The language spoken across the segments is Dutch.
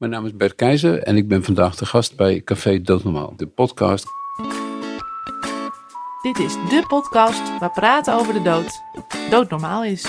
Mijn naam is Bert Keizer en ik ben vandaag de gast bij Café Doodnormaal, de podcast. Dit is de podcast waar praten over de dood doodnormaal is.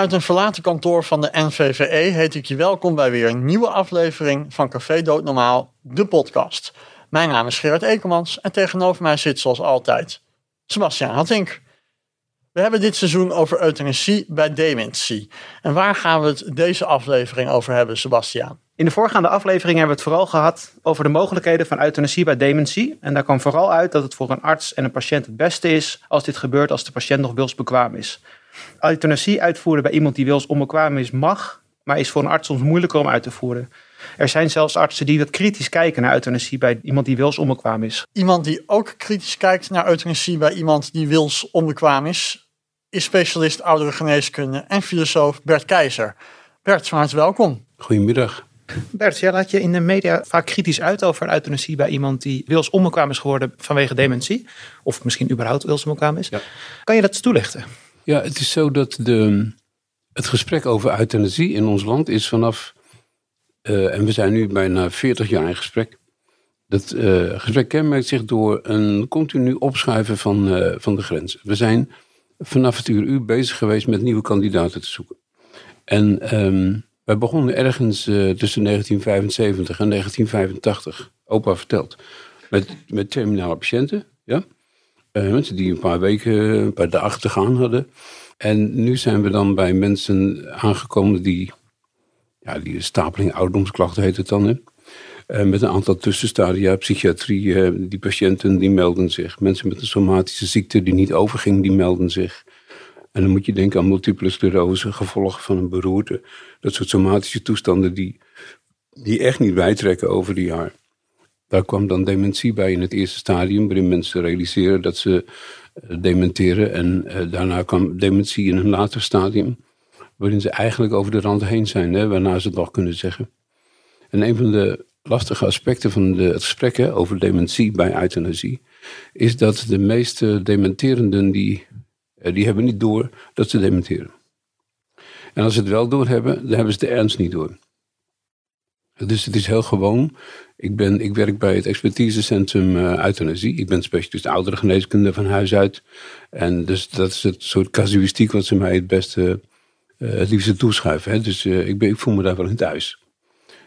Vanuit een verlaten kantoor van de NVVE heet ik je welkom bij weer een nieuwe aflevering van Café Doodnormaal, de podcast. Mijn naam is Gerard Ekelmans en tegenover mij zit zoals altijd Sebastian Hattink. We hebben dit seizoen over euthanasie bij dementie. En waar gaan we het deze aflevering over hebben, Sebastian? In de voorgaande aflevering hebben we het vooral gehad over de mogelijkheden van euthanasie bij dementie. En daar kwam vooral uit dat het voor een arts en een patiënt het beste is als dit gebeurt als de patiënt nog wilsbekwaam is. Euthanasie uitvoeren bij iemand die wilsonbekwaam is mag, maar is voor een arts soms moeilijker om uit te voeren. Er zijn zelfs artsen die wat kritisch kijken naar euthanasie bij iemand die wilsonbekwaam is. Iemand die ook kritisch kijkt naar euthanasie bij iemand die wilsonbekwaam is, is specialist oudere geneeskunde en filosoof Bert Keizer. Bert, van harte welkom. Goedemiddag. Bert, jij laat je in de media vaak kritisch uit over euthanasie bij iemand die wilsonbekwaam is geworden vanwege dementie. Of misschien überhaupt wilsonbekwaam is. Ja. Kan je dat toelichten? Ja, het is zo dat de, het gesprek over euthanasie in ons land is vanaf, eh, en we zijn nu bijna 40 jaar in gesprek. Dat eh, gesprek kenmerkt zich door een continu opschuiven van, eh, van de grenzen. We zijn vanaf het uur u bezig geweest met nieuwe kandidaten te zoeken. En ehm, wij begonnen ergens tussen 1975 en 1985, opa verteld, met, met terminale patiënten. Ja? Mensen die een paar weken, een paar dagen te gaan hadden. En nu zijn we dan bij mensen aangekomen die, ja, die stapeling ouderdomsklachten heet het dan. Hè? Uh, met een aantal tussenstadia, psychiatrie, uh, die patiënten die melden zich. Mensen met een somatische ziekte die niet overging, die melden zich. En dan moet je denken aan multiple sclerose, gevolgen van een beroerte. Dat soort somatische toestanden die, die echt niet bijtrekken over de jaar. Daar kwam dan dementie bij in het eerste stadium, waarin mensen realiseren dat ze uh, dementeren. En uh, daarna kwam dementie in een later stadium, waarin ze eigenlijk over de rand heen zijn, hè, waarna ze het nog kunnen zeggen. En een van de lastige aspecten van de, het gesprek over dementie bij euthanasie, is dat de meeste dementerenden, die, uh, die hebben niet door dat ze dementeren. En als ze het wel doorhebben, dan hebben ze de ernst niet door. Dus het is heel gewoon. Ik, ben, ik werk bij het expertisecentrum uh, euthanasie. Ik ben specialist oudere geneeskunde van huis uit. En dus dat is het soort casuïstiek wat ze mij het beste, uh, het liefste toeschuiven. Hè. Dus uh, ik, ben, ik voel me daar wel in thuis.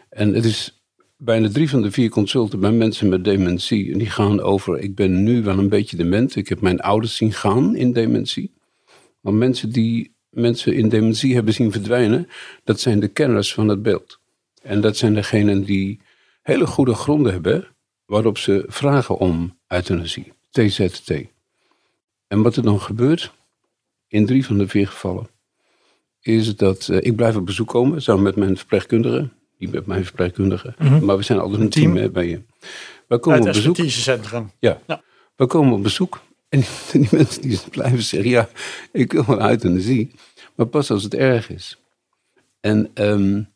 En het is bijna drie van de vier consulten bij mensen met dementie. En die gaan over, ik ben nu wel een beetje dement. Ik heb mijn ouders zien gaan in dementie. Maar mensen die mensen in dementie hebben zien verdwijnen, dat zijn de kenners van het beeld. En dat zijn degenen die hele goede gronden hebben waarop ze vragen om euthanasie, TZT. En wat er dan gebeurt, in drie van de vier gevallen, is dat uh, ik blijf op bezoek komen samen met mijn verpleegkundige, die met mijn verpleegkundige, mm -hmm. maar we zijn altijd een team, team bij je. We komen op bezoek. centrum. Ja, ja, we komen op bezoek en die, die mensen die blijven zeggen, ja, ik wil wel euthanasie, maar pas als het erg is. En um,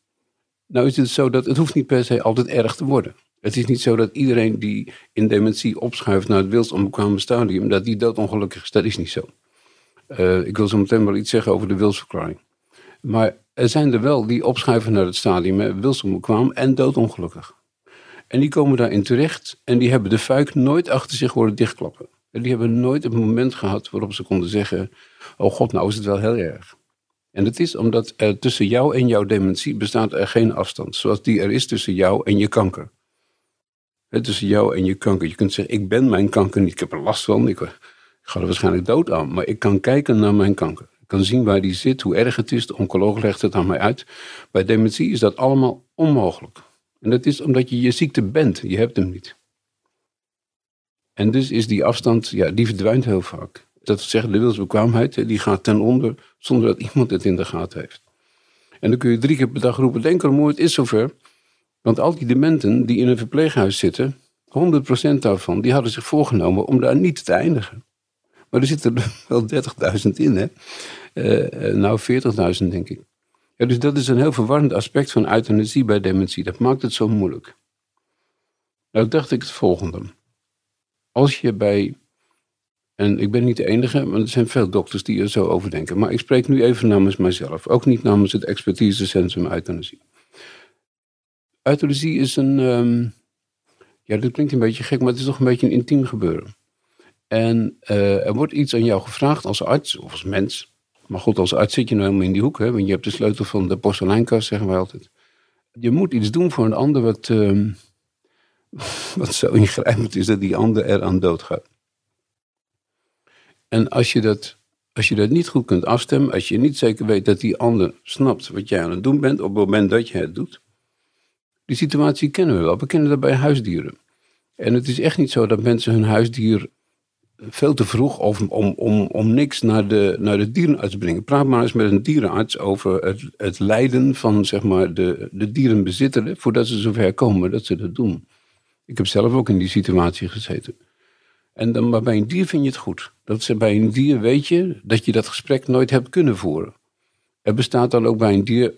nou is het zo dat het hoeft niet per se altijd erg te worden. Het is niet zo dat iedereen die in dementie opschuift naar het wilsonbekwame stadium, dat die doodongelukkig is. Dat is niet zo. Uh, ik wil zo meteen wel iets zeggen over de wilsverklaring. Maar er zijn er wel die opschuiven naar het stadium wilsonbekwaam en doodongelukkig. En die komen daarin terecht en die hebben de fuik nooit achter zich horen dichtklappen. En die hebben nooit een moment gehad waarop ze konden zeggen: Oh god, nou is het wel heel erg. En dat is omdat tussen jou en jouw dementie bestaat er geen afstand. Zoals die er is tussen jou en je kanker. He, tussen jou en je kanker. Je kunt zeggen, ik ben mijn kanker niet. Ik heb er last van. Ik, ik ga er waarschijnlijk dood aan. Maar ik kan kijken naar mijn kanker. Ik kan zien waar die zit, hoe erg het is. De oncoloog legt het aan mij uit. Bij dementie is dat allemaal onmogelijk. En dat is omdat je je ziekte bent. Je hebt hem niet. En dus is die afstand, ja, die verdwijnt heel vaak dat zeggen de wilsbekwaamheid, die gaat ten onder zonder dat iemand het in de gaten heeft. En dan kun je drie keer per dag roepen, denk erom het is zover. Want al die dementen die in een verpleeghuis zitten, 100% daarvan, die hadden zich voorgenomen om daar niet te eindigen. Maar er zitten er wel 30.000 in, hè? Uh, nou, 40.000 denk ik. Ja, dus dat is een heel verwarrend aspect van euthanasie bij dementie. Dat maakt het zo moeilijk. Nou dacht ik het volgende. Als je bij, en ik ben niet de enige, maar er zijn veel dokters die er zo over denken. Maar ik spreek nu even namens mijzelf. Ook niet namens het expertisecentrum euthanasie. Euthanasie is een, um, ja dat klinkt een beetje gek, maar het is toch een beetje een intiem gebeuren. En uh, er wordt iets aan jou gevraagd als arts of als mens. Maar goed, als arts zit je nou helemaal in die hoek, hè, want je hebt de sleutel van de porseleinkast, zeggen wij altijd. Je moet iets doen voor een ander wat, uh, wat zo ingrijpend is dat die ander eraan doodgaat. En als je, dat, als je dat niet goed kunt afstemmen, als je niet zeker weet dat die ander snapt wat jij aan het doen bent op het moment dat je het doet. Die situatie kennen we wel. We kennen dat bij huisdieren. En het is echt niet zo dat mensen hun huisdier veel te vroeg of om, om, om niks naar de, naar de dierenarts brengen. Praat maar eens met een dierenarts over het, het lijden van zeg maar, de, de dierenbezitter voordat ze zover komen dat ze dat doen. Ik heb zelf ook in die situatie gezeten. En dan, maar bij een dier vind je het goed. Dat ze, bij een dier weet je dat je dat gesprek nooit hebt kunnen voeren. Er bestaat dan ook bij een dier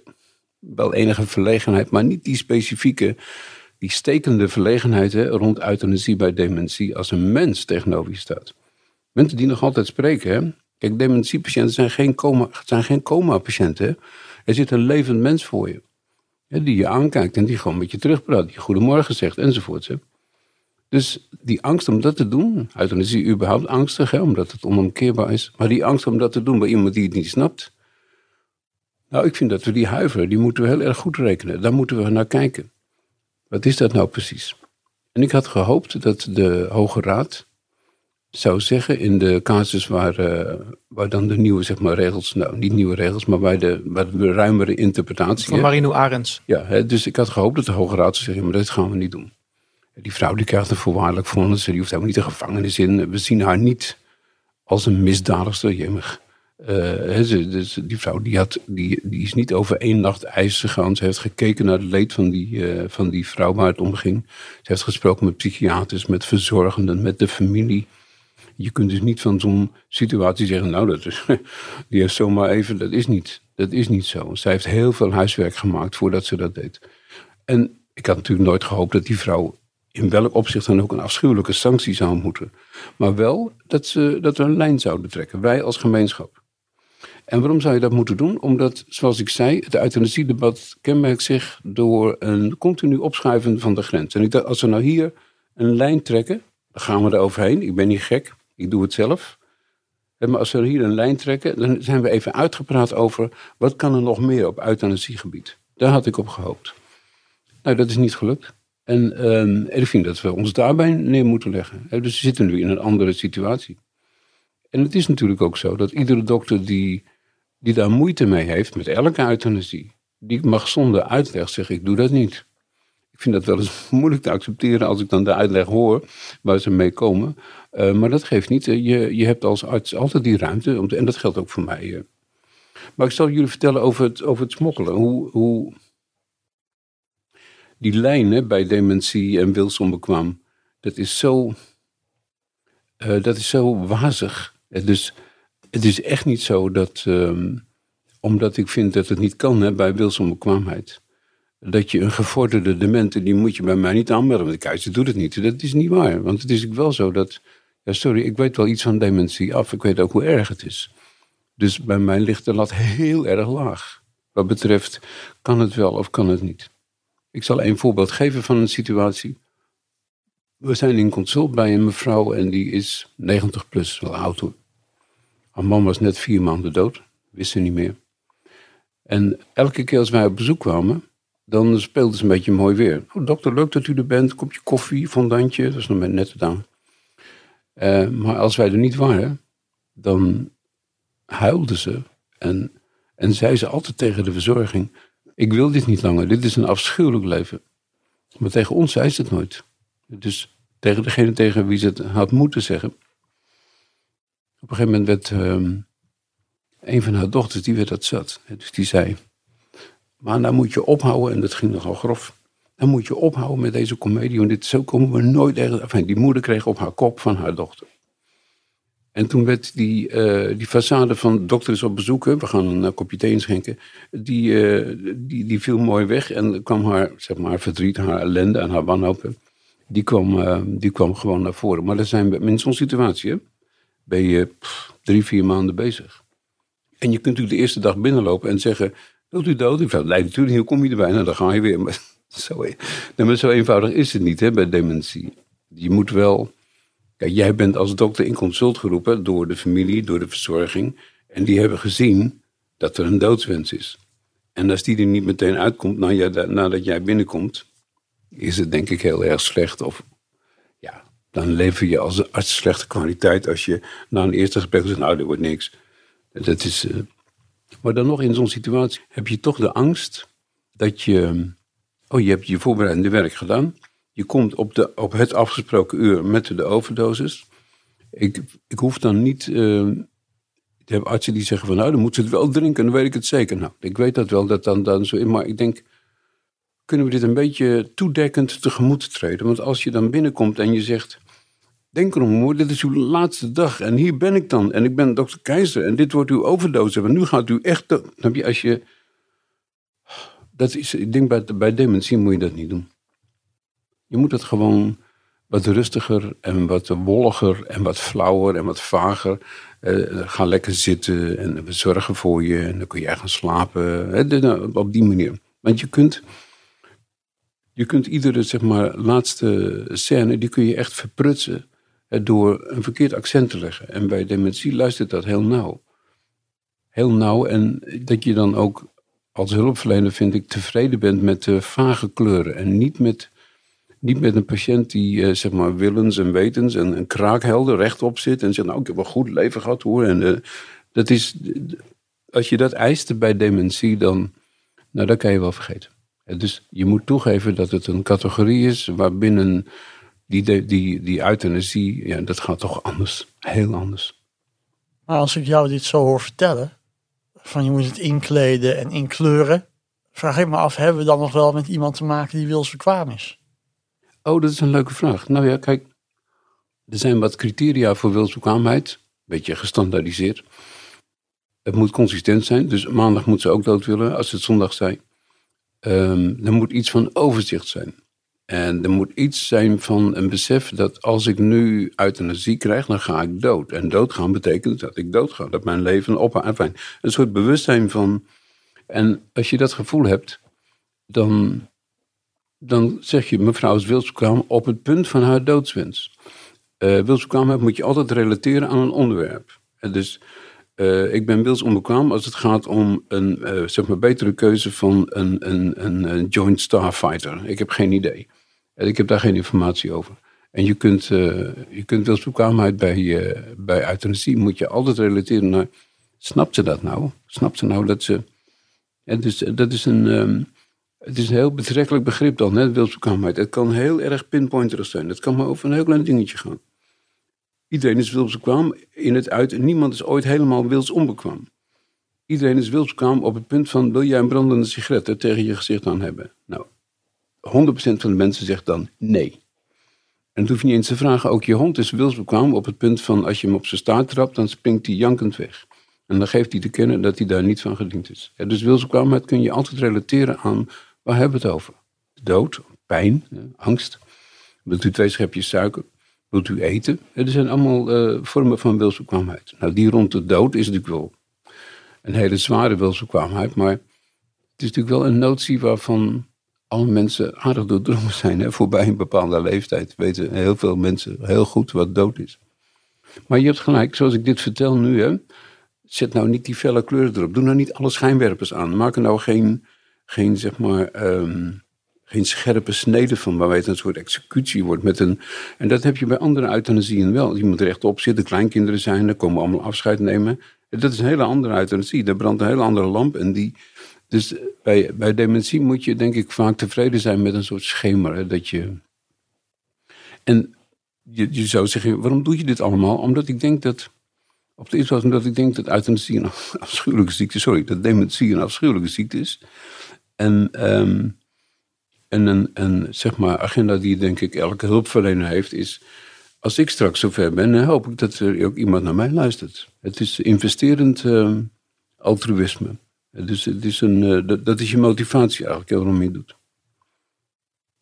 wel enige verlegenheid, maar niet die specifieke, die stekende verlegenheid hè, rond euthanasie bij dementie als een mens tegenover je staat. Mensen die nog altijd spreken, hè. Kijk, dementiepatiënten zijn geen coma, zijn geen coma-patiënten. Er zit een levend mens voor je die je aankijkt en die gewoon met je terugpraat, die goedemorgen zegt enzovoort. Dus die angst om dat te doen, euthanasie überhaupt angstig, hè, omdat het onomkeerbaar is. Maar die angst om dat te doen bij iemand die het niet snapt. Nou, ik vind dat we die huiveren, die moeten we heel erg goed rekenen. Daar moeten we naar kijken. Wat is dat nou precies? En ik had gehoopt dat de Hoge Raad zou zeggen in de casus waar, uh, waar dan de nieuwe zeg maar, regels, nou niet nieuwe regels, maar bij de, bij de ruimere interpretatie. Van Marino Arends. Ja, hè, dus ik had gehoopt dat de Hoge Raad zou zeggen, maar dat gaan we niet doen. Die vrouw die krijgt een voorwaardelijk vonnis, die hoeft helemaal niet de gevangenis in. We zien haar niet als een misdadigster, jemmig. Uh, dus die vrouw die, had, die, is niet over één nacht ijs gegaan. Ze heeft gekeken naar het leed van die, uh, van die vrouw waar het om ging. Ze heeft gesproken met psychiaters, met verzorgenden, met de familie. Je kunt dus niet van zo'n situatie zeggen, nou, dat is, die heeft zomaar even, dat is niet, dat is niet zo. Zij heeft heel veel huiswerk gemaakt voordat ze dat deed. En ik had natuurlijk nooit gehoopt dat die vrouw in welk opzicht dan ook een afschuwelijke sanctie zou moeten. Maar wel dat, ze, dat we een lijn zouden trekken, wij als gemeenschap. En waarom zou je dat moeten doen? Omdat, zoals ik zei, het euthanasiedebat kenmerkt zich door een continu opschuiven van de grens. En ik dacht, als we nou hier een lijn trekken, dan gaan we er overheen. Ik ben niet gek. Ik doe het zelf. Maar als we hier een lijn trekken, dan zijn we even uitgepraat over wat kan er nog meer op euthanasiegebied. Daar had ik op gehoopt. Nou, dat is niet gelukt. En um, ik vind dat we ons daarbij neer moeten leggen. Dus we zitten nu in een andere situatie. En het is natuurlijk ook zo dat iedere dokter die, die daar moeite mee heeft met elke euthanasie, die mag zonder uitleg zeggen: Ik doe dat niet. Ik vind dat wel eens moeilijk te accepteren als ik dan de uitleg hoor waar ze mee komen. Uh, maar dat geeft niet. Je, je hebt als arts altijd die ruimte. Om te, en dat geldt ook voor mij. Uh. Maar ik zal jullie vertellen over het, over het smokkelen. Hoe, hoe die lijn hè, bij dementie en wilsonbekwaam. Dat is zo. Uh, dat is zo wazig. Dus het is echt niet zo dat. Um, omdat ik vind dat het niet kan hè, bij wilsonbekwaamheid dat je een gevorderde demente, die moet je bij mij niet aanmelden, want de keizer doet het niet. Dat is niet waar, want het is wel zo dat, ja sorry, ik weet wel iets van dementie af, ik weet ook hoe erg het is. Dus bij mij ligt de lat heel erg laag. Wat betreft, kan het wel of kan het niet. Ik zal een voorbeeld geven van een situatie. We zijn in consult bij een mevrouw en die is 90 plus, wel oud hoor. Haar man was net vier maanden dood, wist ze niet meer. En elke keer als wij op bezoek kwamen, dan speelde ze een beetje mooi weer. Oh, dokter, leuk dat u er bent. Kopje koffie, fondantje. Dat is nog net gedaan. Uh, maar als wij er niet waren, dan huilde ze. En, en zei ze altijd tegen de verzorging: Ik wil dit niet langer. Dit is een afschuwelijk leven. Maar tegen ons zei ze het nooit. Dus tegen degene tegen wie ze het had moeten zeggen. Op een gegeven moment werd um, een van haar dochters, die werd dat zat. Dus die zei: maar dan moet je ophouden, en dat ging nogal grof. Dan moet je ophouden met deze comedie, want dit, zo komen we nooit ergens. Enfin, die moeder kreeg op haar kop van haar dochter. En toen werd die, eh, die façade van dokter is op bezoek, hè, we gaan een eh, kopje thee inschenken, die, eh, die, die viel mooi weg en kwam haar, zeg maar, verdriet, haar ellende en haar wanhoop, die kwam, die kwam gewoon naar voren. Maar dat zijn we, in zo'n situatie, ben je drie, vier maanden bezig. En je kunt natuurlijk de eerste dag binnenlopen en zeggen, wilt u dood? Ik nee, natuurlijk hoe kom je erbij? Nou, dan ga je weer. Maar zo, nee, maar zo eenvoudig is het niet hè, bij dementie. Je moet wel Jij bent als dokter in consult geroepen door de familie, door de verzorging. En die hebben gezien dat er een doodswens is. En als die er niet meteen uitkomt nadat jij binnenkomt, is het denk ik heel erg slecht. Of ja, dan lever je als arts slechte kwaliteit als je na een eerste gesprek zegt, nou, er wordt niks. Dat is, uh... Maar dan nog in zo'n situatie heb je toch de angst dat je, oh, je hebt je voorbereidende werk gedaan. Je komt op, de, op het afgesproken uur met de overdosis. Ik, ik hoef dan niet. Ik heb artsen die zeggen van nou, dan moet ze het wel drinken, dan weet ik het zeker. Nou, ik weet dat wel, dat dan, dan zo in. Maar ik denk, kunnen we dit een beetje toedekkend tegemoet treden? Want als je dan binnenkomt en je zegt. Denk erom hoor, dit is uw laatste dag en hier ben ik dan. En ik ben dokter Keizer en dit wordt uw overdosis. En nu gaat u echt. Dan je, als je. Dat is, ik denk bij, bij dementie moet je dat niet doen. Je moet het gewoon wat rustiger en wat wolliger en wat flauwer en wat vager. Uh, ga lekker zitten en we zorgen voor je en dan kun jij gaan slapen. Nou, op die manier. Want je kunt, je kunt iedere zeg maar, laatste scène, die kun je echt verprutsen door een verkeerd accent te leggen. En bij dementie luistert dat heel nauw. Heel nauw en dat je dan ook als hulpverlener, vind ik, tevreden bent met de vage kleuren en niet met niet met een patiënt die uh, zeg maar willens en wetens en een kraakhelder rechtop zit en zegt, nou ik heb een goed leven gehad hoor. En uh, dat is, als je dat eist bij dementie, dan, nou, dat kan je wel vergeten. dus je moet toegeven dat het een categorie is waarbinnen die, die, die euthanasie, ja, dat gaat toch anders. Heel anders. Maar als ik jou dit zo hoor vertellen, van je moet het inkleden en inkleuren, vraag ik me af, hebben we dan nog wel met iemand te maken die wilsbekwaam is? Oh, dat is een leuke vraag. Nou ja, kijk, er zijn wat criteria voor wilsbekwaamheid. Een beetje gestandaardiseerd. Het moet consistent zijn, dus maandag moet ze ook dood willen als het zondag zijn. Um, er moet iets van overzicht zijn. En er moet iets zijn van een besef dat als ik nu euthanasie krijg, dan ga ik dood. En doodgaan betekent dat ik dood ga, dat mijn leven op enfin, Een soort bewustzijn van. En als je dat gevoel hebt, dan dan zeg je mevrouw is wilsbekwaam op het punt van haar doodswens. Uh, wilsbekwaamheid moet je altijd relateren aan een onderwerp. Dus uh, ik ben wilsonbekwaam als het gaat om een uh, zeg maar betere keuze van een, een, een, joint starfighter. Ik heb geen idee. En ik heb daar geen informatie over. En je kunt, je kunt wilsbekwaamheid bij, bij euthanasie moet je altijd relateren naar... Snapt ze dat nou? Snapt ze nou dat ze... En dus, dat is een... Um, het is een heel betrekkelijk begrip dan, hè, wilsbekwaamheid. Het kan heel erg pinpointerig zijn. Het kan maar over een heel klein dingetje gaan. Iedereen is wilsbekwaam in het uit niemand is ooit helemaal wilsonbekwaam. Iedereen is wilsbekwaam op het punt van, wil jij een brandende sigaret tegen je gezicht aan hebben? Nou, 100% van de mensen zegt dan nee. En dat hoef je niet eens te vragen, ook je hond is wilsbekwaam op het punt van, als je hem op zijn staart trapt, dan springt hij jankend weg. En dan geeft hij te kennen dat hij daar niet van gediend is. Ja, dus wilsbekwaamheid kun je altijd relateren aan Waar hebben we het over? Dood, pijn, angst. Wilt u twee schepjes suiker? Wilt u eten? Er zijn allemaal uh, vormen van wilsbekwaamheid. Nou, die rond de dood is natuurlijk wel een hele zware wilsbekwaamheid. Maar het is natuurlijk wel een notie waarvan alle mensen aardig doordrongen zijn. Hè? Voorbij een bepaalde leeftijd weten heel veel mensen heel goed wat dood is. Maar je hebt gelijk, zoals ik dit vertel nu, hè, zet nou niet die felle kleuren erop. Doe nou niet alle schijnwerpers aan. Maak er nou geen geen, zeg maar, um, geen scherpe snede van, waarbij het een soort executie wordt. Met een, en dat heb je bij andere euthanasieën wel. Moet rechtop zitten, kleinkinderen zijn, er komen allemaal afscheid nemen. Dat is een hele andere euthanasie. Daar brandt een hele andere lamp. En die, dus bij, bij dementie moet je denk ik vaak tevreden zijn met een soort schema. Dat je, en je, zou zeggen, waarom doe je dit allemaal? Omdat ik denk dat... Op de eerste plaats omdat ik denk dat euthanasie een afschuwelijke ziekte. Sorry, dat dementie een afschuwelijke ziekte is. En, um, en een, een zeg maar, agenda die denk ik elke hulpverlener heeft, is als ik straks zover ben, dan hoop ik dat er ook iemand naar mij luistert. Het is investerend uh, altruïsme. Dus het is een, dat, dat, is je motivatie eigenlijk waarom je doet.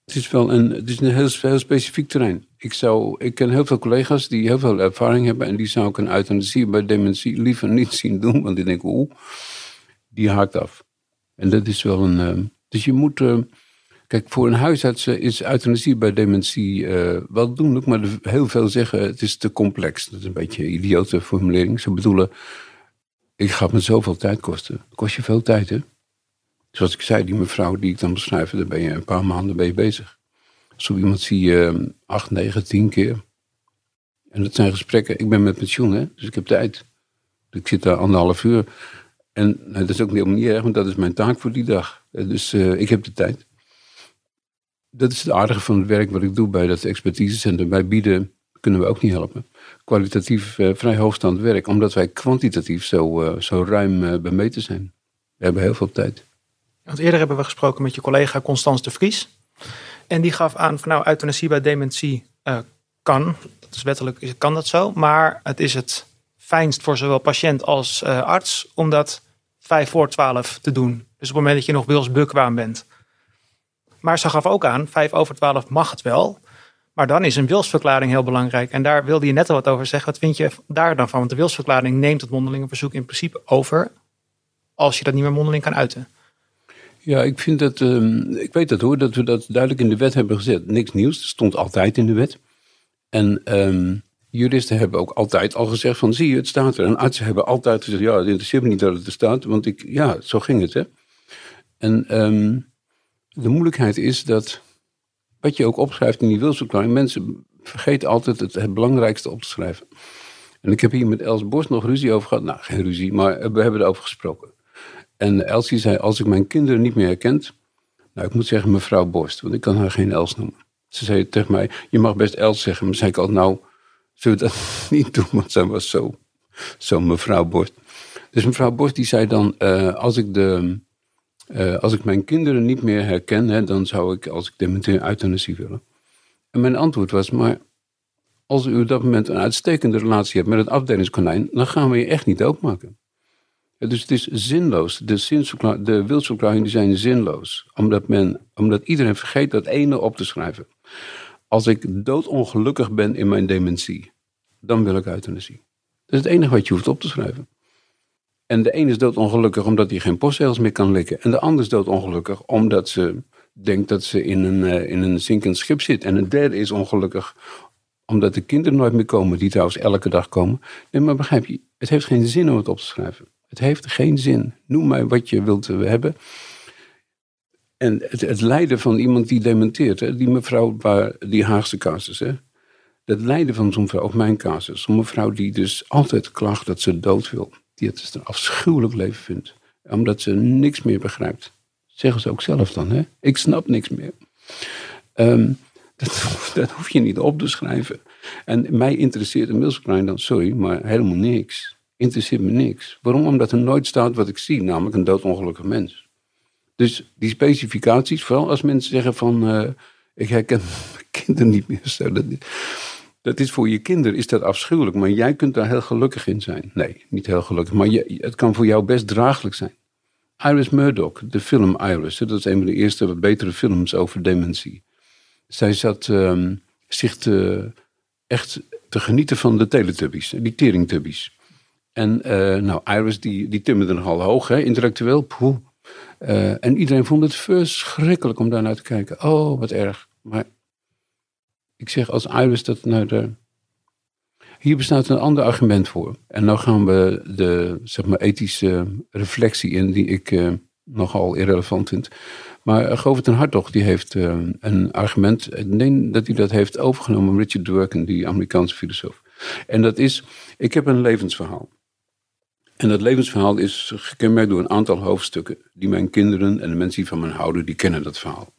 Het is wel een, het is een heel, heel, specifiek terrein. Ik, zou, ik ken heel veel collega's die heel veel ervaring hebben en die zou ik een euthanasie bij dementie liever niet zien doen, want die denken, oeh, die haakt af. En dat is wel een. Uh, dus je moet. Uh, kijk, voor een huisarts is euthanasie bij dementie uh, wel doenlijk, maar heel veel zeggen het is te complex. Dat is een beetje een idiote formulering. Ze bedoelen, ik ga me zoveel tijd kosten. Het kost je veel tijd, hè? Zoals ik zei, die mevrouw die ik dan beschrijf, daar ben je een paar maanden mee bezig. Zo iemand zie je acht, negen, tien keer. En dat zijn gesprekken. Ik ben met pensioen, hè, dus ik heb tijd. Ik zit daar anderhalf uur. En nou, dat is ook helemaal niet erg, want dat is mijn taak voor die dag. Dus uh, ik heb de tijd. Dat is het aardige van het werk wat ik doe bij dat expertisecentrum. Wij bieden, kunnen we ook niet helpen, kwalitatief uh, vrij hoogstaand werk. Omdat wij kwantitatief zo, zo ruim bemeten zijn. We hebben heel veel tijd. Want eerder hebben we gesproken met je collega Constance de Vries. En die gaf aan van nou, euthanasie bij dementie kan. Dat is wettelijk, kan dat zo. Maar het is het fijnst voor zowel patiënt als arts. Omdat vijf voor twaalf te doen. Dus op het moment dat je nog wilsbekwaam bent. Maar ze gaf ook aan, vijf over twaalf mag het wel. Maar dan is een wilsverklaring heel belangrijk. En daar wilde je net al wat over zeggen. Wat vind je daar dan van? Want de wilsverklaring neemt het mondelinge verzoek in principe over. Als je dat niet meer mondeling kan uiten. Ja, ik vind dat. Um, ik weet dat hoor, dat we dat duidelijk in de wet hebben gezet. Niks nieuws, het stond altijd in de wet. En um, juristen hebben ook altijd al gezegd van zie je, het staat er. En artsen hebben altijd gezegd, ja, het interesseert me niet dat het er staat, want ik, ja, zo ging het hè. En um, de moeilijkheid is dat wat je ook opschrijft in die wilsverklaring, mensen vergeten altijd het, belangrijkste op te schrijven. En ik heb hier met Els Bos nog ruzie over gehad. Nou, geen ruzie, maar we hebben erover gesproken. En Elsie zei, als ik mijn kinderen niet meer herkent, nou, ik moet zeggen mevrouw Borst, want ik kan haar geen Els noemen. Ze zei tegen mij, je mag best Els zeggen. Maar zei ik al, nou, zullen we dat niet doen? Want zij was zo, zo mevrouw Borst. Dus mevrouw Borst die zei dan, uh, als, ik de, uh, als ik mijn kinderen niet meer herken, hè, dan zou ik, als ik dementeer, euthanasie willen. En mijn antwoord was, maar als u op dat moment een uitstekende relatie hebt met het afdelingskonijn, dan gaan we je echt niet doodmaken. Dus het is zinloos. De, de wilsverklaringen zijn zinloos. Omdat, men, omdat iedereen vergeet dat ene op te schrijven. Als ik doodongelukkig ben in mijn dementie, dan wil ik euthanasie. Dat is het enige wat je hoeft op te schrijven. En de ene is doodongelukkig omdat hij geen postzegels meer kan likken. En de ander is doodongelukkig omdat ze denkt dat ze in een, uh, in een zinkend schip zit. En een derde is ongelukkig omdat de kinderen nooit meer komen, die trouwens elke dag komen. Nee, maar begrijp je, het heeft geen zin om het op te schrijven. Het heeft geen zin. Noem mij wat je wilt hebben. En het, het lijden van iemand die dementeert, hè, die mevrouw, waar, die Haagse casus, hè, dat lijden van zo'n vrouw, of mijn casus, zo'n mevrouw die dus altijd klaagt dat ze dood wil, die het een afschuwelijk leven vindt, omdat ze niks meer begrijpt. Zeggen ze ook zelf dan, hè? Ik snap niks meer. Um, dat, dat, hoef je niet op te schrijven. En mij interesseert een dan, sorry, maar helemaal niks. Interesseert me niks. Waarom? Omdat er nooit staat wat ik zie, namelijk een doodongelukkig mens. Dus die specificaties, vooral als mensen zeggen van uh, ik herken mijn kinderen niet meer. Zo, dat, is voor je kinderen is dat afschuwelijk, maar jij kunt daar heel gelukkig in zijn. Nee, niet heel gelukkig, maar je, het kan voor jou best draaglijk zijn. Iris Murdoch, de film Iris, dat is een van de eerste wat betere films over dementie. Zij zat um, zich te, echt te genieten van de Teletubbies, die teringtubbies. En uh, nou, Iris die, die timmerde nogal hoog, hè, intellectueel. Poeh, uh, en iedereen vond het verschrikkelijk om daar naar te kijken. Oh, wat erg. Maar ik zeg als Iris dat naar de. Hier bestaat een ander argument voor. En nou gaan we de zeg maar, ethische reflectie in, die ik uh, nogal irrelevant vind. Maar uh, Govert en Hartog die heeft een argument. Ik dat hij dat heeft overgenomen, Richard Dworkin, die Amerikaanse filosoof. En dat is: ik heb een levensverhaal. En dat levensverhaal is gekenmerkt door een aantal hoofdstukken. Die mijn kinderen en de mensen die van me houden, die kennen dat verhaal.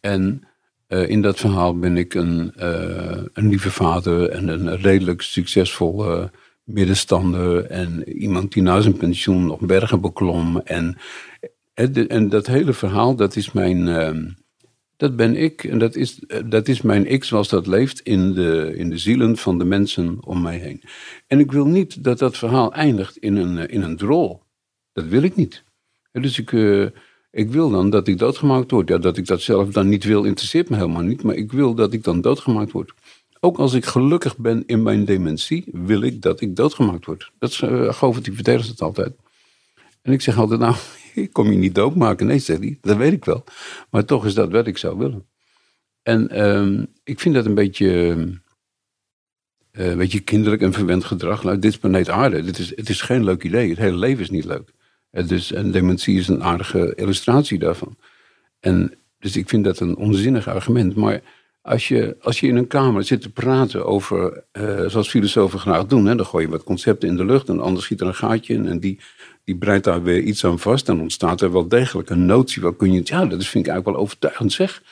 En uh, in dat verhaal ben ik een, uh, een lieve vader en een redelijk succesvol uh, middenstander. En iemand die na zijn pensioen nog bergen beklom. En, en dat hele verhaal, dat is mijn, ehm, Dat ben ik en dat is, eh, dat is mijn ik zoals dat leeft in de, in de zielen van de mensen om mij heen. En ik wil niet dat dat verhaal eindigt in een, eh, in een drol. Dat wil ik niet. Dus ik, uh, ik wil dan dat ik doodgemaakt word. Ja, dat ik dat zelf dan niet wil, interesseert me helemaal niet. Maar ik wil dat ik dan doodgemaakt word. Ook als ik gelukkig ben in mijn dementie, wil ik dat ik doodgemaakt word. Dat is, uh, Govert, die vertelt het altijd. En ik zeg altijd, nou, ik kom je niet doodmaken. Nee, zegt hij, dat weet ik wel. Maar toch is dat wat ik zou willen. En uh, ik vind dat een beetje, uh, een beetje kinderlijk en verwend gedrag. Nou, dit is planeet aarde. Dit is, het is geen leuk idee. Het hele leven is niet leuk. Dus, en dementie is een aardige illustratie daarvan. En, dus ik vind dat een onzinnig argument. Maar als je, als je in een kamer zit te praten over, uh, zoals filosofen graag doen, hè, dan gooi je wat concepten in de lucht en anders schiet er een gaatje in en die, die breidt daar weer iets aan vast. Dan ontstaat er wel degelijk een notie. Waar kun je, ja, dat vind ik eigenlijk wel overtuigend zeg.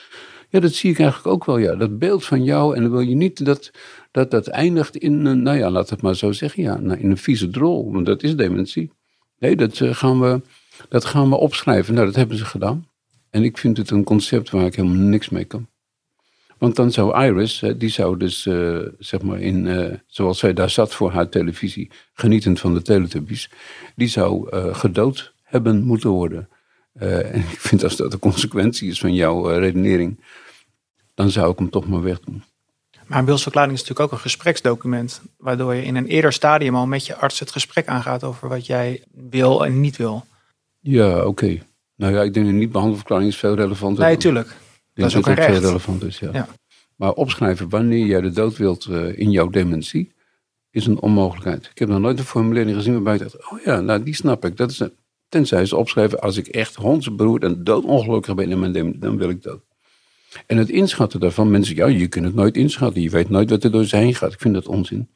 Ja, dat zie ik eigenlijk ook wel, ja. Dat beeld van jou en dan wil je niet dat dat, dat eindigt in, een, nou ja, laat het maar zo zeggen, ja, nou, in een vieze drol. Want dat is dementie. Nee, dat, uh, gaan we, dat gaan we opschrijven. Nou, dat hebben ze gedaan. En ik vind het een concept waar ik helemaal niks mee kan. Want dan zou Iris, die zou dus, uh, zeg maar, in, uh, zoals zij daar zat voor haar televisie, genietend van de Teletubbies, die zou uh, gedood hebben moeten worden. en ik vind als dat de consequentie is van jouw redenering, dan zou ik hem toch maar wegdoen. Maar een wilsverklaring is natuurlijk ook een gespreksdocument, waardoor je in een eerder stadium al met je arts het gesprek aangaat over wat jij wil en niet wil. Ja, oké. Okay. Nou ja, ik denk dat niet behandelverklaring is veel relevanter. Nee, tuurlijk. Dat is ook een recht. veel relevant is, ja. ja. Maar opschrijven wanneer jij de dood wilt uh, in jouw dementie, is een onmogelijkheid. Ik heb nog nooit een formulering gezien waarbij ik dacht, oh ja, nou die snap ik. Dat is een, tenzij ze opschrijven, als ik echt hondsberoerd en doodongelukkig ben in mijn dementie, dan wil ik dood. En het inschatten daarvan, mensen, ja, je kunt het nooit inschatten. Je weet nooit wat er door ze heen gaat. Ik vind dat onzin.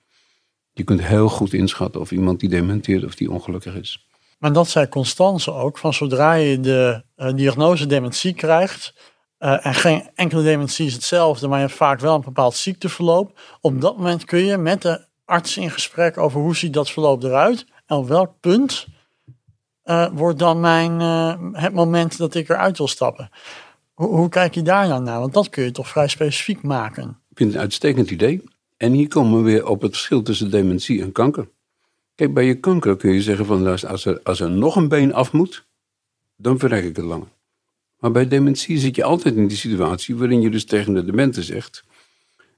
Je kunt heel goed inschatten of iemand die dementeert of die ongelukkig is. Maar dat zei Constance ook, van zodra je de uh, diagnose dementie krijgt, uh, en geen enkele dementie is hetzelfde, maar je hebt vaak wel een bepaald ziekteverloop. Op dat moment kun je met de arts in gesprek over hoe ziet dat verloop eruit en op welk punt uh, wordt dan mijn, het moment dat ik eruit wil stappen. Hoe, hoe kijk je daar dan naar? Want dat kun je toch vrij specifiek maken. Ik vind het een uitstekend idee. En hier komen we weer op het verschil tussen dementie en kanker. Kijk, bij je kanker kun je zeggen van als er, als er nog een been af moet, dan verrek ik het langer. Maar bij dementie zit je altijd in die situatie waarin je dus tegen de demente zegt,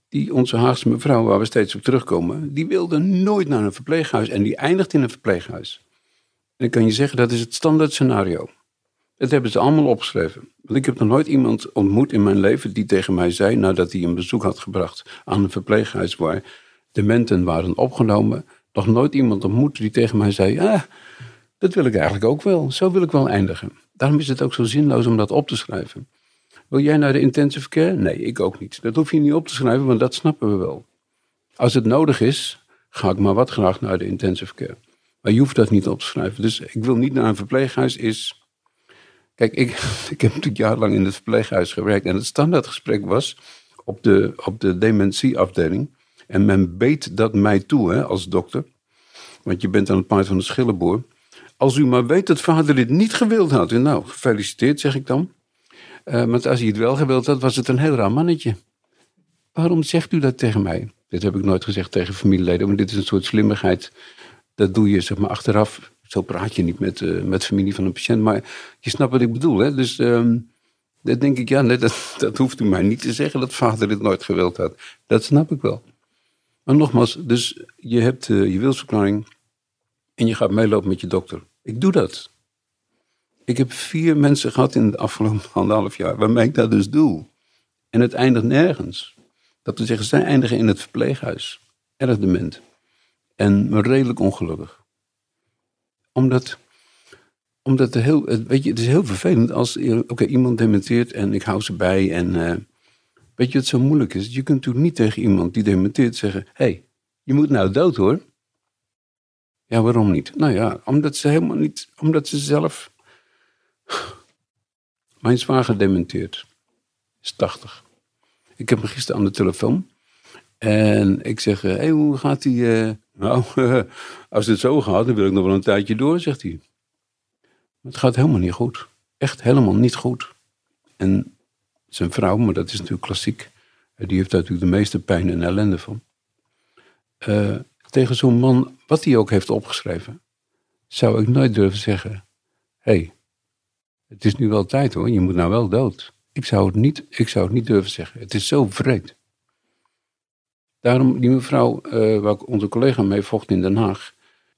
die onze Haagse mevrouw, waar we steeds op terugkomen, die wilde nooit naar een verpleeghuis en die eindigt in een verpleeghuis. En dan kan je zeggen, dat is het standaard scenario. Dat hebben ze allemaal opgeschreven. Want ik heb nog nooit iemand ontmoet in mijn leven die tegen mij zei, nadat hij een bezoek had gebracht aan een verpleeghuis waar dementen waren opgenomen, nog nooit iemand ontmoet die tegen mij zei, ja, dat wil ik eigenlijk ook wel. Zo wil ik wel eindigen. Daarom is het ook zo zinloos om dat op te schrijven. Wil jij naar de intensive care? Nee, ik ook niet. Dat hoef je niet op te schrijven, want dat snappen we wel. Als het nodig is, ga ik maar wat graag naar de intensive care. Maar je hoeft dat niet op te schrijven. Dus ik wil niet naar een verpleeghuis is Kijk, ik, ik heb natuurlijk jarenlang in het verpleeghuis gewerkt. En het standaardgesprek was op de, op de dementieafdeling. En men beet dat mij toe hè, als dokter. Want je bent aan het paard van de schillenboor. Als u maar weet dat vader dit niet gewild had. En nou, gefeliciteerd zeg ik dan. Uh, want als hij het wel gewild had, was het een heel raar mannetje. Waarom zegt u dat tegen mij? Dit heb ik nooit gezegd tegen familieleden. Maar dit is een soort slimmigheid. Dat doe je zeg maar achteraf zo praat je niet met, uh, met familie van een patiënt. Maar je snapt wat ik bedoel. Hè? Dus um, dat denk ik, ja, dat, dat hoeft u mij niet te zeggen dat vader dit nooit gewild had. Dat snap ik wel. Maar nogmaals, dus je hebt uh, je wilsverklaring en je gaat meelopen met je dokter. Ik doe dat. Ik heb vier mensen gehad in de afgelopen anderhalf jaar waarmee ik dat dus doe. En het eindigt nergens. Dat we zeggen, zij eindigen in het verpleeghuis. Erg dement. En redelijk ongelukkig omdat, omdat er heel, weet je, het is heel vervelend als oké, iemand dementeert en ik hou ze bij. En uh, weet je wat zo moeilijk is? Je kunt natuurlijk niet tegen iemand die dementeert zeggen: hé, hey, je moet nou dood hoor. Ja, waarom niet? Nou ja, omdat ze helemaal niet, omdat ze zelf. Mijn zwager dementeert. Is 80. Ik heb hem gisteren aan de telefoon. En ik zeg, hé, hey, hoe gaat die? Uh, nou, als het zo gaat, dan wil ik nog wel een tijdje door, zegt hij. Het gaat helemaal niet goed. Echt helemaal niet goed. En zijn vrouw, maar dat is natuurlijk klassiek. Eh, Die heeft daar natuurlijk de meeste pijn en ellende van. Eh, tegen zo'n man, wat hij ook heeft opgeschreven, zou ik nooit durven zeggen: hé, hey, het is nu wel tijd hoor, je moet nou wel dood. Ik zou het niet, ik zou het niet durven zeggen. Het is zo vreed. Daarom, die mevrouw, eh, waar onze collega mee vocht in Den Haag,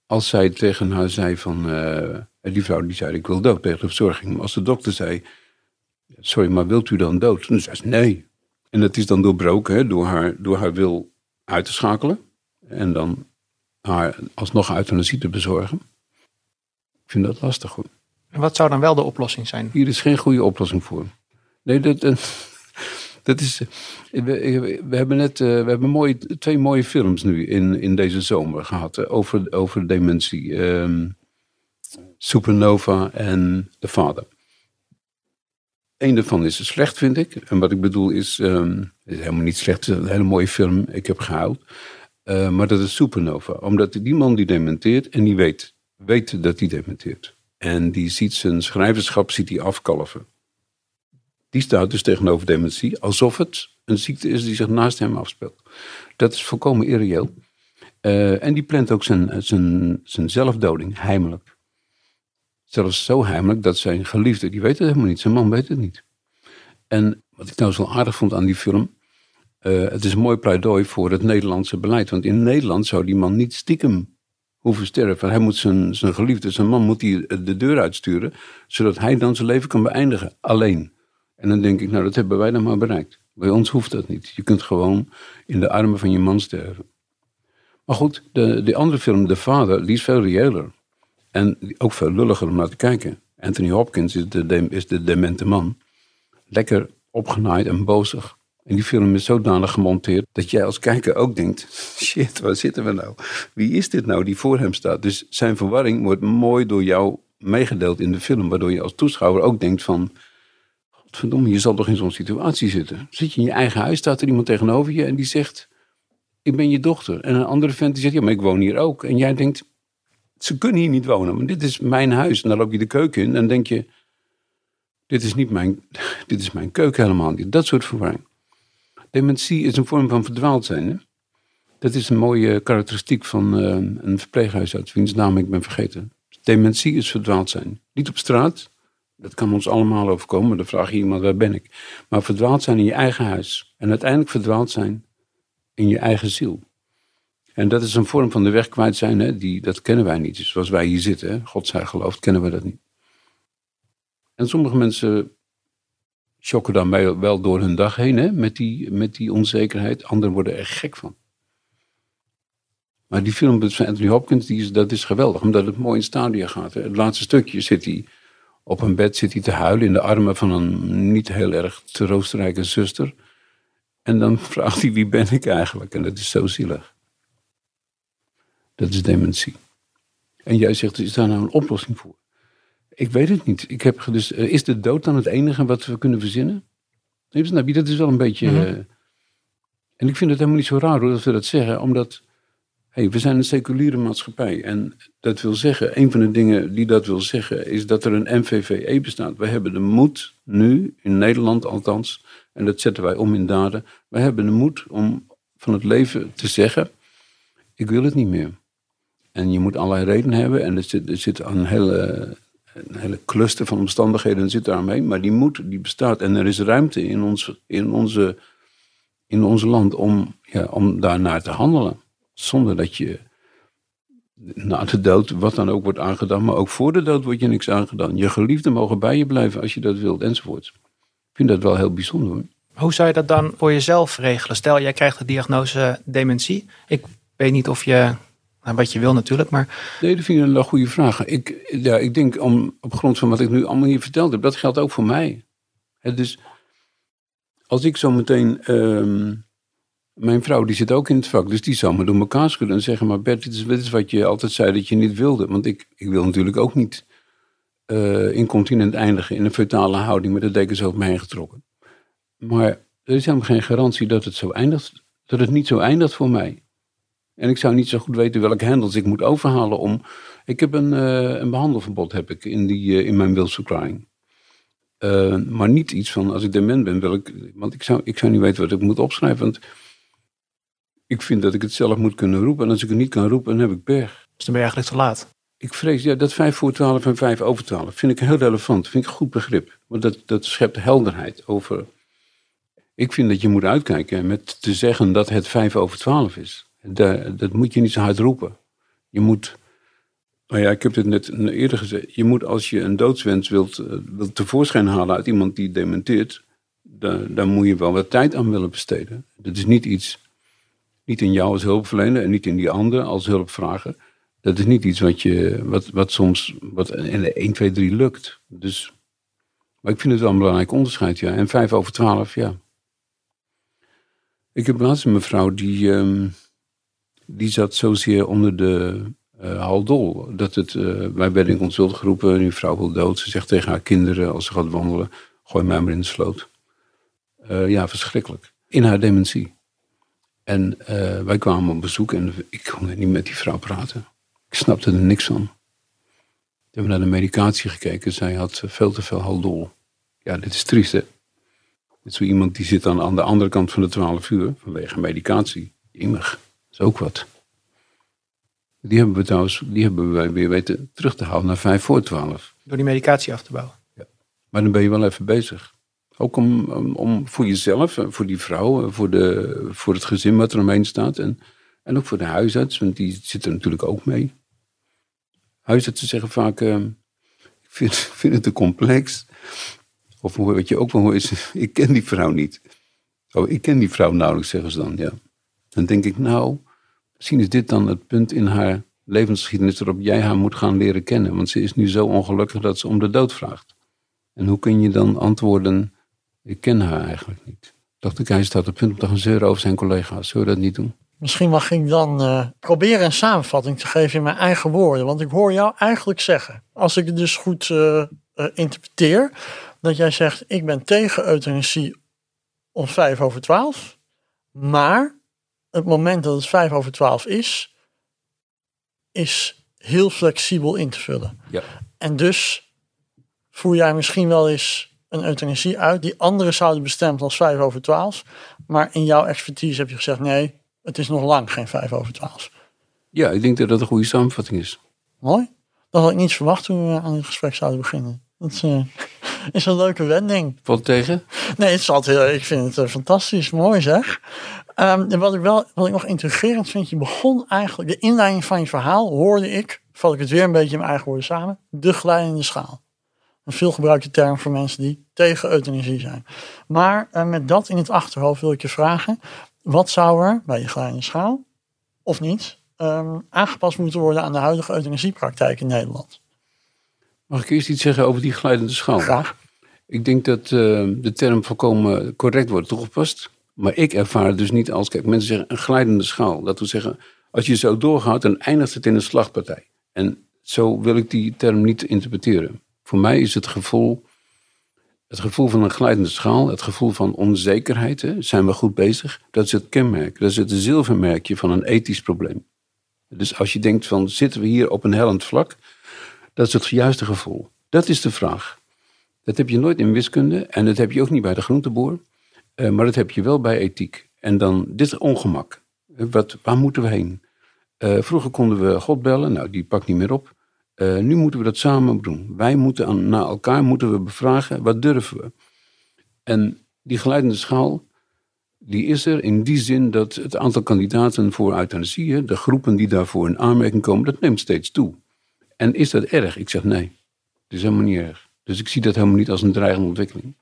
als zij tegen haar zei van, eh, die vrouw die zei ik wil dood tegen de verzorging. Als de dokter zei, sorry, maar wilt u dan dood? Dan zei ze nee. En dat is dan doorbroken hè, door, haar, door haar wil uit te schakelen. En dan haar alsnog euthanasie te bezorgen. Ik vind dat lastig hoor. En wat zou dan wel de oplossing zijn? Hier is geen goede oplossing voor. Nee, dat, eh, dat is. eh, We, we hebben net eh, we hebben mooie, twee mooie films nu in, in deze zomer gehad eh, over, over dementie: Ehm, Supernova en The Father. Eén daarvan is slecht, vind ik. En wat ik bedoel is. ehm, het is helemaal niet slecht, het is een hele mooie film. Ik heb gehuild. Eh, maar dat is Supernova. Omdat die man die dementeert en die weet, weet dat hij dementeert. En die ziet zijn schrijverschap ziet hij afkalven. Die staat dus tegenover dementie, alsof het een ziekte is die zich naast hem afspeelt. Dat is volkomen irreëel. Eh, en die plant ook zijn, zijn, zijn zelfdoding heimelijk. Zelfs zo heimelijk dat zijn geliefde, die weet het helemaal niet. Zijn man weet het niet. En wat ik nou zo aardig vond aan die film. Eh, het is een mooi pleidooi voor het Nederlandse beleid. Want in Nederland zou die man niet stiekem hoeven sterven. Hij moet zijn, zijn geliefde, zijn man, moet de deur uitsturen. Zodat hij dan zijn leven kan beëindigen. Alleen. En dan denk ik, nou dat hebben wij dan maar bereikt. Bij ons hoeft dat niet. Je kunt gewoon in de armen van je man sterven. Maar goed, de, de andere film, De Vader, die is veel reëler. En ook veel lulliger om naar te kijken. Anthony Hopkins is de- is de demente man. Lekker opgenaaid en bozig. En die film is zodanig gemonteerd dat jij als kijker ook denkt: shit, waar zitten we nou? Wie is dit nou die voor hem staat? Dus zijn verwarring wordt mooi door jou meegedeeld in de film, waardoor je als toeschouwer ook denkt: van, Godverdomme, je zal toch in zo'n situatie zitten? Zit je in je eigen huis, staat er iemand tegenover je en die zegt: Ik ben je dochter. En een andere vent die zegt: Ja, maar ik woon hier ook. En jij denkt: Ze kunnen hier niet wonen, maar dit is mijn huis. En dan loop je de keuken in en denk je: Dit is niet mijn, dit is mijn keuken helemaal niet. Dat soort verwarring. Dementie is een vorm van verdwaald zijn. Hè? Dat is een mooie karakteristiek van eh, een verpleeghuisarts, wiens naam ik ben vergeten. Dementie is verdwaald zijn. Niet op straat, dat kan ons allemaal overkomen, dan vraag je iemand waar ben ik. Maar verdwaald zijn in je eigen huis. En uiteindelijk verdwaald zijn in je eigen ziel. En dat is een vorm van de weg kwijt zijn, hè? Die, dat kennen wij niet. Dus zoals wij hier zitten? God zij gelooft, kennen we dat niet. En sommige mensen chokken dan wel- door hun dag heen, hè? Met, die, met die onzekerheid. Anderen worden er gek van. Maar die film van Anthony Hopkins, die is, dat is geweldig, omdat het mooi in stadia gaat. Het laatste stukje zit hij op een bed zit hij te huilen in de armen van een niet heel erg troostrijke zuster. En dan vraagt hij, wie ben ik eigenlijk? En dat is zo zielig. Dat is dementie. En jij zegt, is daar nou een oplossing voor? Ik weet het niet. Ik heb, dus, is de dood dan het enige wat we kunnen verzinnen? Nee, snap je? Dat is wel een beetje... Mhm. eh, en ik vind het helemaal niet zo raar hoor, dat we dat zeggen. Omdat, hey, we zijn een seculiere maatschappij. En dat wil zeggen, een van de dingen die dat wil zeggen... is dat er een MVVE bestaat. We hebben de moed nu, in Nederland althans... en dat zetten wij om in daden... we hebben de moed om van het leven te zeggen... ik wil het niet meer. En je moet allerlei redenen hebben. En er zit, er zit een hele, een hele cluster van omstandigheden zit daarmee. Maar die moed die bestaat. En er is ruimte in ons, in onze, in ons land om, ja, om daarnaar te handelen. Zonder dat je na de dood wat dan ook wordt aangedaan. Maar ook voor de dood wordt je niks aangedaan. Je geliefden mogen bij je blijven als je dat wilt enzovoort. Ik vind dat wel heel bijzonder hoor. Hoe zou je dat dan voor jezelf regelen? Stel, jij krijgt de diagnose dementie. Ik weet niet of je, wat je wil natuurlijk, maar Nee, dat vind ik een goede vraag. Ik, ja, ik denk om, op grond van wat ik nu allemaal hier verteld heb, dat geldt ook voor mij. Dus als ik zo meteen. ehm, mijn vrouw die zit ook in het vak, dus die zou me door elkaar schudden en zeggen: Maar Bert, dit is, dit is wat je altijd zei dat je niet wilde. Want ik, ik wil natuurlijk ook niet eh, incontinent eindigen in een fetale houding met de dekens over me heen getrokken. Maar er is helemaal geen garantie dat het zo eindigt, dat het niet zo eindigt voor mij. En ik zou niet zo goed weten welke hendels ik moet overhalen om. Ik heb een, eh, een behandelverbod heb ik in, die, eh, in mijn wilsverklaring. Eh, maar niet iets van, als ik dement ben, wil ik... Want ik zou, ik zou niet weten wat ik moet opschrijven. Want ik vind dat ik het zelf moet kunnen roepen. En als ik het niet kan roepen, dan heb ik berg. Dus dan ben je eigenlijk te laat. Ik vrees, ja, dat 5 voor 12 en 5 over 12 vind ik heel relevant. Vind ik een goed begrip. Want dat, dat schept helderheid over. Ik vind dat je moet uitkijken met te zeggen dat het 5 over 12 is. Dat, moet je niet zo hard roepen. Je moet. Nou ja, ik heb het net eerder gezegd. Je moet als je een doodswens wilt, eh, wilt tevoorschijn halen uit iemand die dementeert. Dan, dan moet je wel wat tijd aan willen besteden. Dat is niet iets. Niet in jou als hulpverlener en niet in die ander als hulpvrager dat is niet iets wat, je, wat, wat soms wat in 1, 2, 3 lukt. Dus, maar ik vind het wel een belangrijk onderscheid, ja. En 5 over 12, ja. Ik heb laatst een mevrouw die, um, die zat zozeer onder de uh, haldol. Dat het, uh, wij werden in consult geroepen, die vrouw wil dood. Ze zegt tegen haar kinderen als ze gaat wandelen, gooi mij maar in de sloot. Uh, ja, verschrikkelijk. In haar dementie. En wij kwamen op bezoek en ik kon niet met die vrouw praten. Ik snapte er niks van. We hebben naar de medicatie gekeken. Zij had veel te veel haldol. Ja, dit is triest hè. Is zo iemand die zit dan aan de andere kant van de 12 uur vanwege medicatie. Immig, is ook wat. Die hebben we trouwens, die hebben wij weer weten terug te halen naar 5 voor 12. Door die medicatie af te bouwen. Ja. Maar dan ben je wel even bezig. Ook om, om, voor jezelf, voor die vrouw, voor, de, voor het gezin wat er omheen staat. En en ook voor de huisarts, want die zit er natuurlijk ook mee. Huisartsen zeggen vaak, uh, ik vind, vind, het te complex. Of wat je ook wel hoort is, ik ken die vrouw niet. Oh, ik ken die vrouw nauwelijks, zeggen ze dan, ja. Dan denk ik, nou, misschien is dit dan het punt in haar levensgeschiedenis waarop jij haar moet gaan leren kennen. Want ze is nu zo ongelukkig dat ze om de dood vraagt. En hoe kun je dan antwoorden, ik ken haar eigenlijk niet. Dacht ik, hij staat op punt om te gaan zeuren over zijn collega's. Zullen we dat niet doen? Misschien mag ik dan uh, proberen een samenvatting te geven in mijn eigen woorden. Want ik hoor jou eigenlijk zeggen, als ik het dus goed uh, uh, interpreteer, dat jij zegt: ik ben tegen euthanasie om vijf over twaalf. Maar het moment dat het vijf over twaalf is, is heel flexibel in te vullen. Ja. En dus voer jij misschien wel eens een euthanasie uit die anderen zouden bestemmen als vijf over twaalf. Maar in jouw expertise heb je gezegd: nee, het is nog lang geen vijf over twaalf. Ja, ik denk dat dat een goede samenvatting is. Mooi. Dat had ik niet verwacht toen we aan het gesprek zouden beginnen. Dat is, uh, is een leuke wending. Valt tegen? Nee, het zat heel, ik vind het uh, fantastisch. Mooi zeg. Um, en wat ik, wel, wat ik nog intrigerend vind, je begon eigenlijk, de inleiding van je verhaal hoorde ik, val ik het weer een beetje in mijn eigen woorden samen, de glijdende schaal. Een veelgebruikte term voor mensen die tegen euthanasie zijn. Maar uh, met dat in het achterhoofd wil ik je vragen, wat zou er bij je glijdende schaal, of niet, um, aangepast moeten worden aan de huidige euthanasiepraktijk in Nederland? Mag ik eerst iets zeggen over die glijdende schaal? Graag. Ik denk dat uh, de term volkomen correct wordt toegepast. Maar ik ervaar het dus niet als, kijk, mensen zeggen een glijdende schaal. Dat wil zeggen, als je zo doorgaat, dan eindigt het in een slagpartij. En zo wil ik die term niet interpreteren. Voor mij is het gevoel het gevoel van een glijdende schaal, het gevoel van onzekerheid, hè, zijn we goed bezig? Dat is het kenmerk, dat is het zilvermerkje van een ethisch probleem. Dus als je denkt van zitten we hier op een hellend vlak, dat is het juiste gevoel. Dat is de vraag. Dat heb je nooit in wiskunde en dat heb je ook niet bij de groenteboer, uh, maar dat heb je wel bij ethiek. En dan dit ongemak. Wat, waar moeten we heen? Uh, vroeger konden we God bellen, nou die pakt niet meer op. Nu moeten we dat samen doen. Wij moeten aan, naar elkaar moeten we bevragen, wat durven we? En die geleidende schaal, die is er in die zin dat het aantal kandidaten voor euthanasie, de groepen die daarvoor in aanmerking komen, dat neemt steeds toe. En is dat erg? Ik zeg nee, het is helemaal niet erg. Dus ik zie dat helemaal niet als een dreigende ontwikkeling.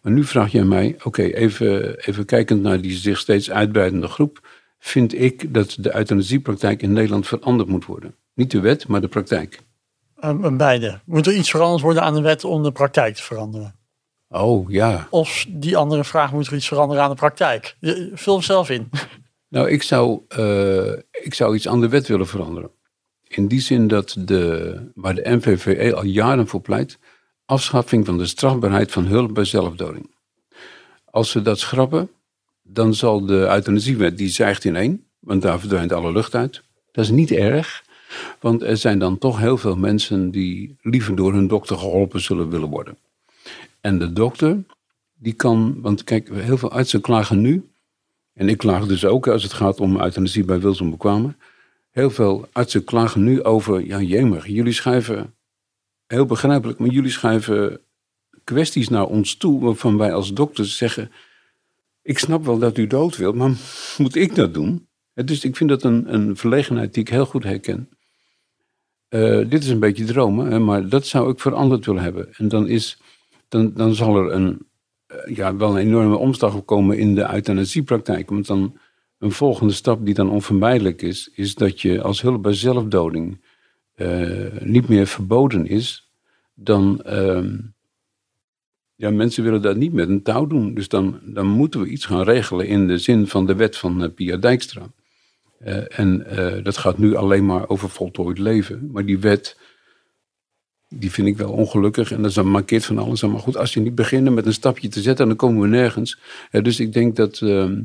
Maar nu vraag jij mij, oké, okay, even, even kijkend naar die zich steeds uitbreidende groep, vind ik dat de euthanasiepraktijk in Nederland veranderd moet worden. Niet de wet, maar de praktijk. Uh, beide. Moet er iets veranderd worden aan de wet om de praktijk te veranderen? Oh ja. Of die andere vraag, moet er iets veranderen aan de praktijk? Vul hem zelf in. Nou, ik zou, uh, ik zou iets aan de wet willen veranderen. In die zin dat de, waar de NVVE al jaren voor pleit, afschaffing van de strafbaarheid van hulp bij zelfdoding. Als ze dat schrappen, dan zal de euthanasiewet, die zeigt in één, want daar verdwijnt alle lucht uit. Dat is niet erg, want er zijn dan toch heel veel mensen die liever door hun dokter geholpen zullen willen worden. En de dokter, die kan, want kijk, heel veel artsen klagen nu, en ik klaag dus ook als het gaat om euthanasie bij wilsonbekwamen. Heel veel artsen klagen nu over, ja jemig, jullie schrijven, heel begrijpelijk, maar jullie schrijven kwesties naar ons toe waarvan wij als dokters zeggen, ik snap wel dat u dood wilt, maar moet ik dat doen? Dus ik vind dat een, een verlegenheid die ik heel goed herken. Eh, dit is een beetje dromen, maar dat zou ik veranderd willen hebben. En dan, is, dan, dan zal er een, eh, ja, wel een enorme omslag komen in de euthanasiepraktijk. Want dan een volgende stap die dan onvermijdelijk is, is dat je als hulp bij zelfdoding uh, niet meer verboden is, dan. Uh, ja, mensen willen dat niet met een touw doen. Dus dan, dan moeten we iets gaan regelen in de zin van de wet van uh, Pia Dijkstra. Uh, en dat gaat nu alleen maar over voltooid leven. Maar die wet, die vind ik wel ongelukkig. En dat markeert van alles. Maar goed, als je niet beginnen met een stapje te zetten, dan komen we nergens. dus ik denk dat, ehm,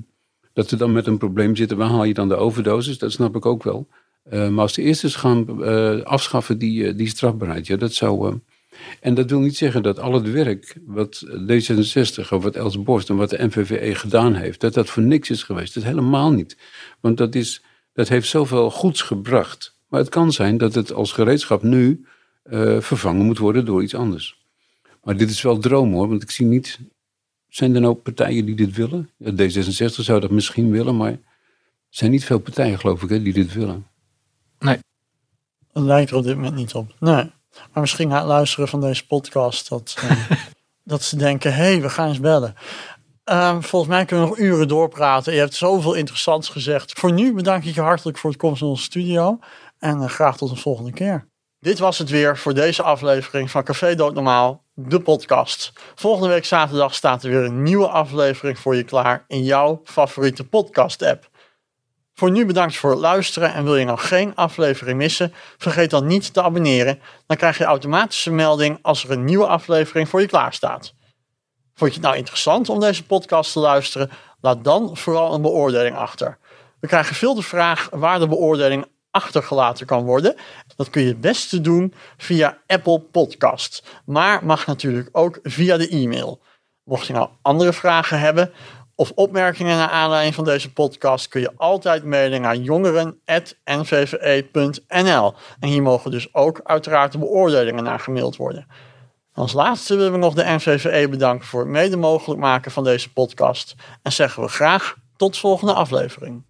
dat we dan met een probleem zitten. Waar haal je dan de overdosis? Dat snap ik ook wel. maar als de eerste gaan afschaffen die, die strafbaarheid, ja, dat zou en dat wil niet zeggen dat al het werk wat D66 of wat Els Borst en wat de NVVE gedaan heeft, dat dat voor niks is geweest. Dat helemaal niet. Want dat, is, dat heeft zoveel goeds gebracht. Maar het kan zijn dat het als gereedschap nu vervangen moet worden door iets anders. Maar dit is wel droom hoor, want ik zie niet. Zijn er nou partijen die dit willen? Ja, D66 zou dat misschien willen, maar er zijn niet veel partijen, geloof ik, hè, die dit willen. Nee. Dat lijkt er op dit moment niet op. Nee. Maar misschien na het luisteren van deze podcast dat, uh, dat ze denken, hé, hey, we gaan eens bellen. Uh, volgens mij kunnen we nog uren doorpraten. Je hebt zoveel interessants gezegd. Voor nu bedank ik je hartelijk voor het komst in onze studio. En uh, graag tot een volgende keer. Dit was het weer voor deze aflevering van Café Doodnormaal, de podcast. Volgende week zaterdag staat er weer een nieuwe aflevering voor je klaar in jouw favoriete podcast app. Voor nu bedankt voor het luisteren en wil je nog geen aflevering missen, vergeet dan niet te abonneren. Dan krijg je automatische melding als er een nieuwe aflevering voor je klaar staat. Vond je het nou interessant om deze podcast te luisteren? Laat dan vooral een beoordeling achter. We krijgen veel de vraag waar de beoordeling achtergelaten kan worden. Dat kun je het beste doen via Apple Podcast, maar mag natuurlijk ook via de e-mail. Mocht je nou andere vragen hebben, of opmerkingen naar aanleiding van deze podcast kun je altijd mailen naar jongeren.nvve.nl. En hier mogen dus ook uiteraard de beoordelingen naar gemaild worden. Als laatste willen we nog de NVVE bedanken voor het mede mogelijk maken van deze podcast. En zeggen we graag tot volgende aflevering.